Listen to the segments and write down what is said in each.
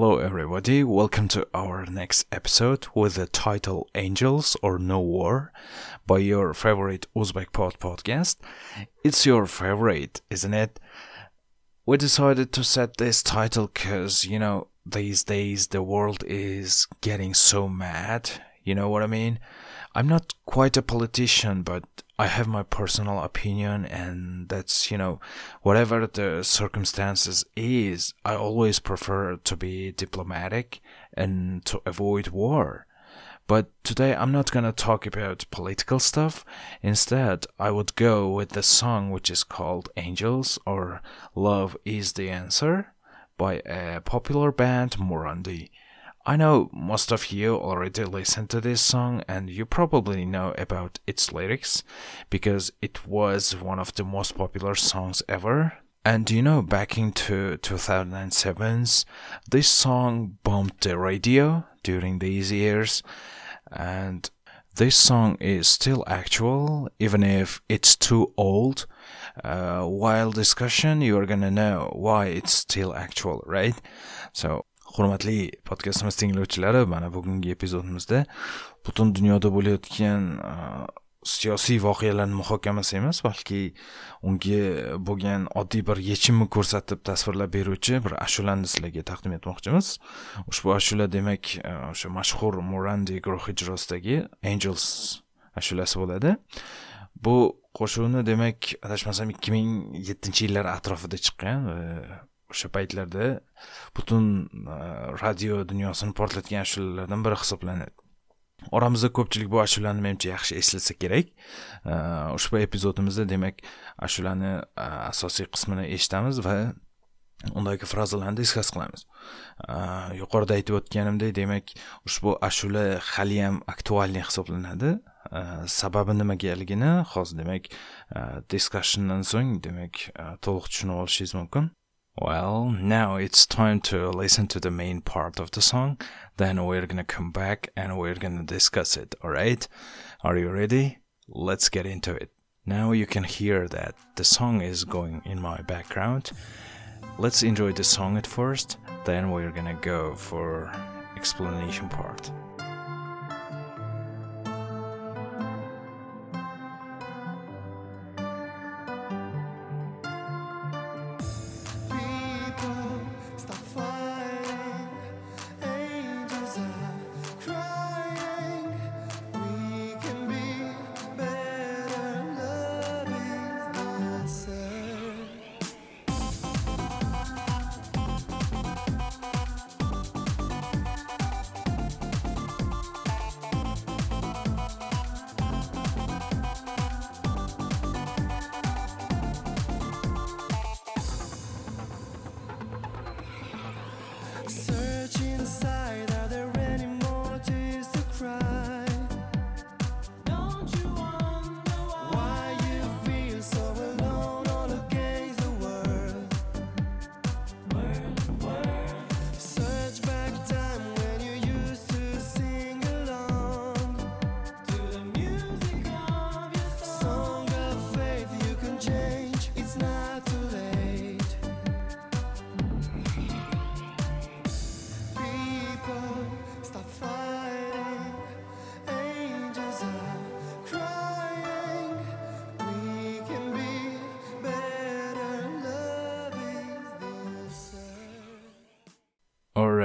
Hello, everybody. Welcome to our next episode with the title Angels or No War by your favorite Uzbek Pod podcast. It's your favorite, isn't it? We decided to set this title because, you know, these days the world is getting so mad. You know what I mean? I'm not quite a politician, but I have my personal opinion, and that's, you know, whatever the circumstances is, I always prefer to be diplomatic and to avoid war. But today I'm not gonna talk about political stuff. Instead, I would go with the song which is called Angels or Love is the Answer by a popular band Morandi. I know most of you already listened to this song and you probably know about its lyrics because it was one of the most popular songs ever. And you know, back into 2007s, this song bumped the radio during these years, and this song is still actual, even if it's too old. Uh, while discussion, you are gonna know why it's still actual, right? So hurmatli podkastimiz tinglovchilari mana bugungi epizodimizda butun dunyoda bo'layotgan e, siyosiy voqealarni muhokamasi emas balki unga bo'lgan oddiy bir yechimni ko'rsatib tasvirlab beruvchi bir ashulani sizlarga taqdim etmoqchimiz. Ushbu ashula demak e, o'sha mashhur murandi guruhi ijrosidagi angels ashulasi bo'ladi. Bu qo'shiqni demak adashmasam ikki ming yettinchi yillar atrofida chiqqan e, o'sha paytlarda butun e, radio dunyosini portlatgan ashulalardan biri hisoblanadi. Oramizda ko'pchilik bu ashulani menimcha yaxshi eslasa kerak. E, ushbu epizodimizda demak ashulani e, asosiy qismini eshitamiz va undagi frazalarni diskas qilamiz. Yuqorida aytib o'tganimdek demak ushbu ashula haliyam aktualniy hisoblanadi. Sababi nimagaligini hozir demak diskussiondan so'ng demak to'liq tushunib olishingiz mumkin. Well, now it's time to listen to the main part of the song. Then we're gonna come back and we're gonna discuss it, alright? Are you ready? Let's get into it. Now you can hear that the song is going in my background. Let's enjoy the song at first, then we're gonna go for explanation part.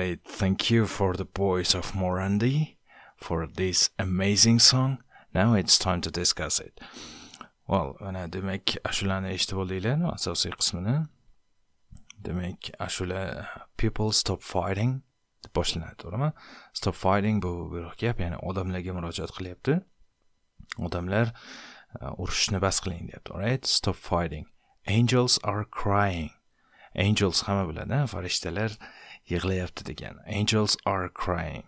Great. thank you for the voice of Morandi for this amazing song. Now it's time to discuss it. Well, mana demak ashulani eshitib oldinglarmi asosiy qismini. Demak, ashula people stop fighting deb boshlanadi, to'g'rimi? Stop fighting bu bir gap, ya'ni odamlarga murojaat qilyapti. Odamlar urushishni urushni bas qiling deyapti. right stop fighting. Angels are crying. Angels hamma biladi, farishtalar yig'layapti degan. Angels are crying.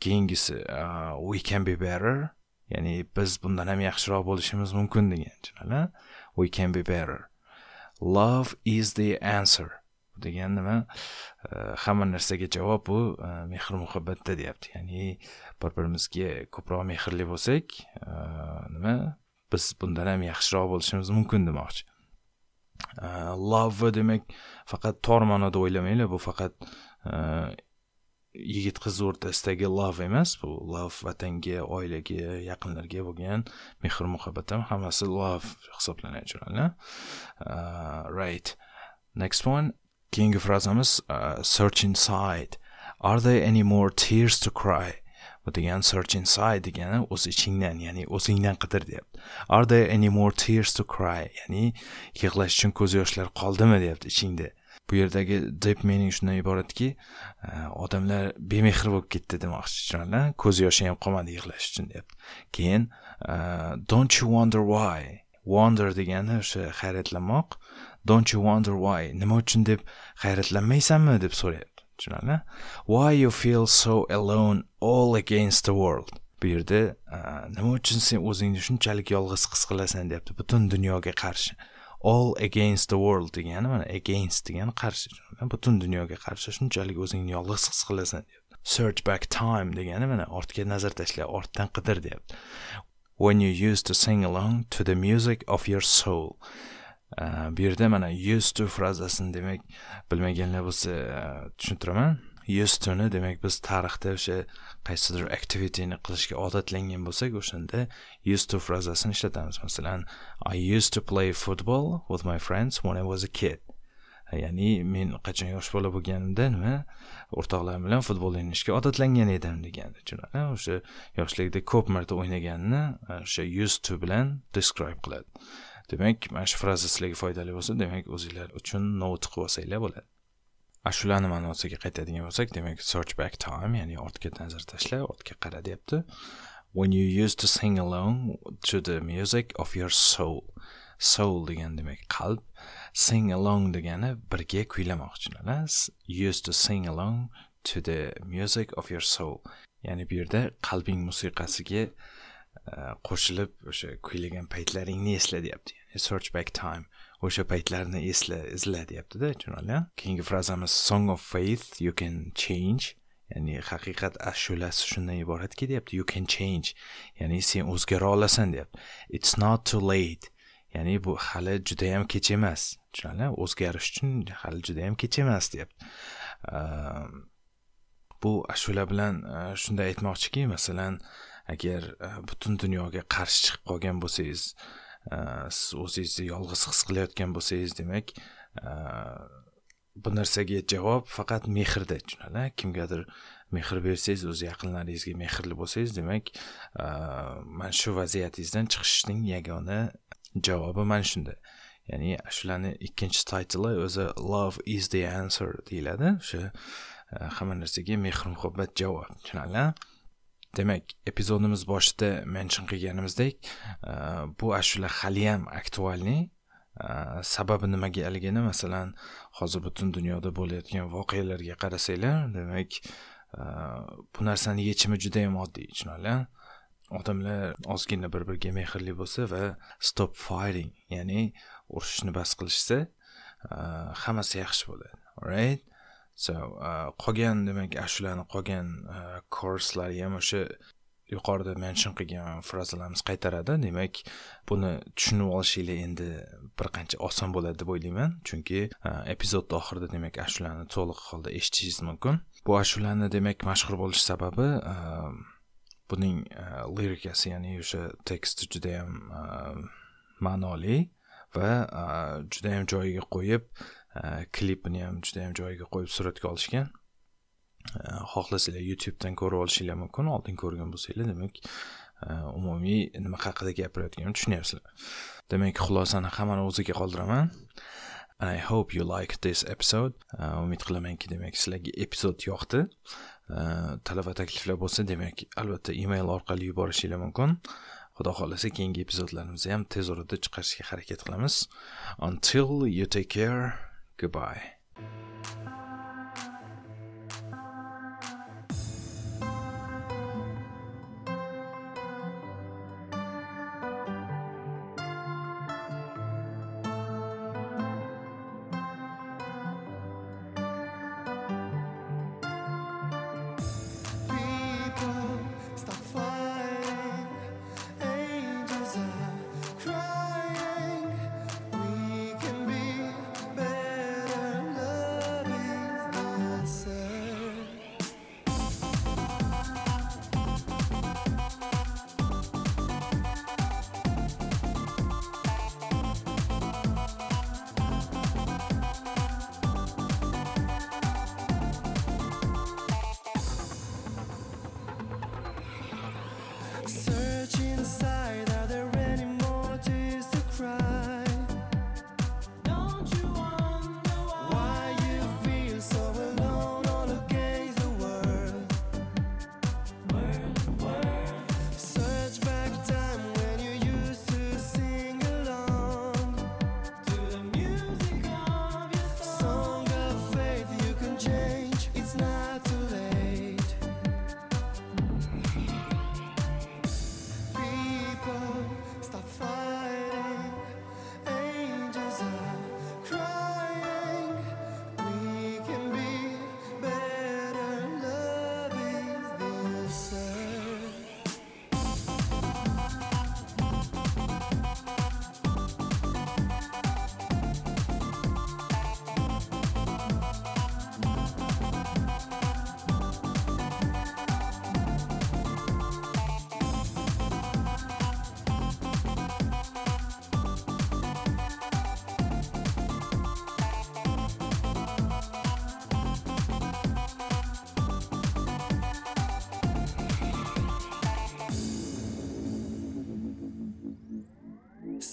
Keyingisi uh, we can be better. Ya'ni biz bundan ham yaxshiroq bo'lishimiz mumkin degan we can be better. Love is the answer. Degan nima? Uh, hamma narsaga javob bu uh, mehr muhabbatda deyapti. Ya'ni bir birimizga ko'proq mehrli bo'lsak uh, nima? Biz bundan ham yaxshiroq bo'lishimiz mumkin demoqchi. Э, love demak faqat tor ma'noda o'ylamanglar bu faqat э, yigit qiz o'rtasidagi love emas bu love vatanga oilaga yaqinlarga bo'lgan mehr muhabbat ham hammasi love hisoblanadi tushunarli э, right. Next one. Keyingi frazamiz uh, search inside. Are there any more tears to cry? Degan search inside degani o'z ichingdan ya'ni o'zingdan qidir deyapti. Are there any more tears to cry? Ya'ni yig'lash uchun ko'z yoshlar qoldimi deyapti ichingda. Bu yerdagi deep meaning shundan iboratki e, odamlar bemehr bo'lib ketdi demoqchi tushunarli ko'z yoshi ham qolmadi yig'lash uchun deyapti. Keyin e, don't you wonder why? Wonder degani o'sha hayratlanmoq. Don't you wonder why? Nima uchun deb hayratlanmaysanmi deb so'rayapti. Tushunarli why you feel so alone all against the world? Bu yerda nima uchun sen o'zingni shunchalik yolg'iz his qilasan? deyapti butun dunyoga qarshi. All against the world degani mana against degani qarshi. Butun dunyoga qarshi shunchalik o'zingni yolg'iz his qilasan deyapti. Search back time degani mana ortga nazar tashla ortdan qidir deyapti. When you used to sing along to the music of your soul. Э, bu yerda mana used to frazasini demak bilmaganlar bo'lsa e, tushuntiraman. Used toni demak biz tarixda o'sha qaysidir activityni qilishga odatlangan bo'lsak o'shanda used to frazasini ishlatamiz. Masalan i used to play football with my friends when i was a kid. E, ya'ni men qachon yosh bola bo'lganimda nima o'rtoqlarim bilan futbol o'ynashga odatlangan edim degani tushunarli? O'sha yoshligida ko'p marta o'ynaganini e, o'sha used to bilan describe qiladi. Demak mana shu fraza sizlarga foydali bo'lsa demak o'zinglar uchun not qilib olsanglar bo'ladi ashulani ma'nosiga qaytadigan bo'lsak demak search back time ya'ni ortga nazar tashla ortga qara deyapti. When you used to sing along to the music of your soul. Soul degan demak qalb. Sing along degani birga kuylamoqchi used to sing along to the music of your soul. Ya'ni bu yerda qalbing musiqasiga Э, qo'shilib o'sha kuylagan paytlaringni esla deyapti. Search back time o'sha paytlarni esla izla deyaptida tushunarli keyingi frazamiz song of faith you can change. Ya'ni haqiqat ashulasi shundan iboratki deyapti you can change. Ya'ni sen o'zgara olasan deyapti. It's not too late. Ya'ni bu hali judayam kech emas. Tushunarli o'zgarish uchun hali judayam kech emas deyapti. Ehm, bu ashula bilan e, shunday aytmoqchiki masalan agar e, butun dunyoga qarshi chiqib qolgan bo'lsangiz e, siz o'zingizni yolg'iz his qilayotgan bo'lsangiz demak e, bu narsaga javob faqat mehrda tushunadi kimgadir mehr bersangiz o'z yaqinlaringizga mehrli bo'lsangiz demak mana shu vaziyatingizdan chiqishning yagona javobi mana shunda. Ya'ni shularni ikkinchi taytli o'zi love is the answer deyiladi. O'sha hamma narsaga mehr muhabbat javob tushunarlimi demak epizodimiz boshida mention qilganimizdek e, bu ashula haliyam aktualniy e, sababi nimagaligini masalan hozir butun dunyoda bo'layotgan voqealarga qarasanglar demak e, bu narsani yechimi juda yam oddiy tushunarli odamlar ozgina bir biriga mehrli bo'lsa va stop firing ya'ni urushishni bas qilishsa e, hammasi yaxshi bo'ladi right so uh, qolgan demak uh, ashulani qolgan uh, korslari ham o'sha yuqorida mention qilgan frazalarimiz qaytaradi. Demak buni tushunib olishinglar endi bir qancha oson bo'ladi deb o'ylayman. Chunki epizodni oxirida demak ashulani to'liq holda eshitishingiz mumkin. Bu ashulani demak mashhur bo'lish sababi buning lirikasi ya'ni o'sha teksti judayam ma'noli va judayam joyiga qo'yib Э, klipini ham juda yam joyiga qo'yib suratga olishgan. Э, Xohlasanglar youtubedan ko'rib olishinglar mumkin oldin ko'rgan bo'lsanglar demak э, umumiy nima haqida gapirayotganimni tushunyapsizlar. Demak xulosani hammani o'ziga qoldiraman. And i hope you like this episode. Umid qilamanki demak sizlarga epizod yoqdi. Talab va takliflar bo'lsa demak albatta email orqali yuborishinglar mumkin. Xudo xohlasa keyingi epizodlarimizni ham tez orada chiqarishga harakat qilamiz. Until you take care. Goodbye.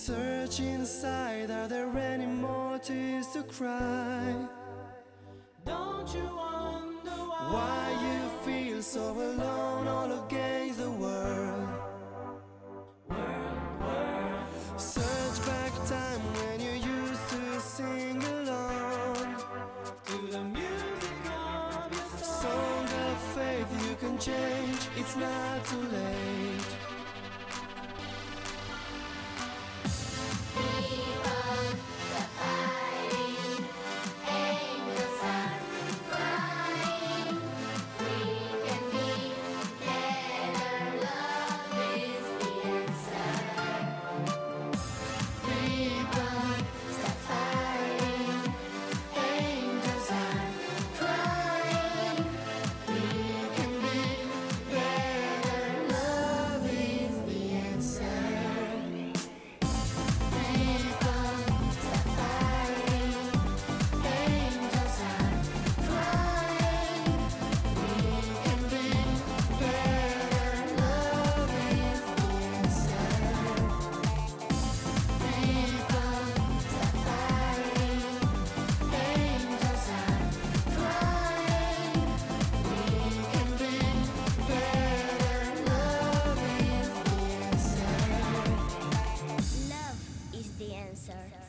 Search inside, are there any more tears to cry? Don't you wonder why? Why you feel so alone all against the world? Search back time when you used to sing along. To the music of your song. Song of faith, you can change, it's not too late. Ether.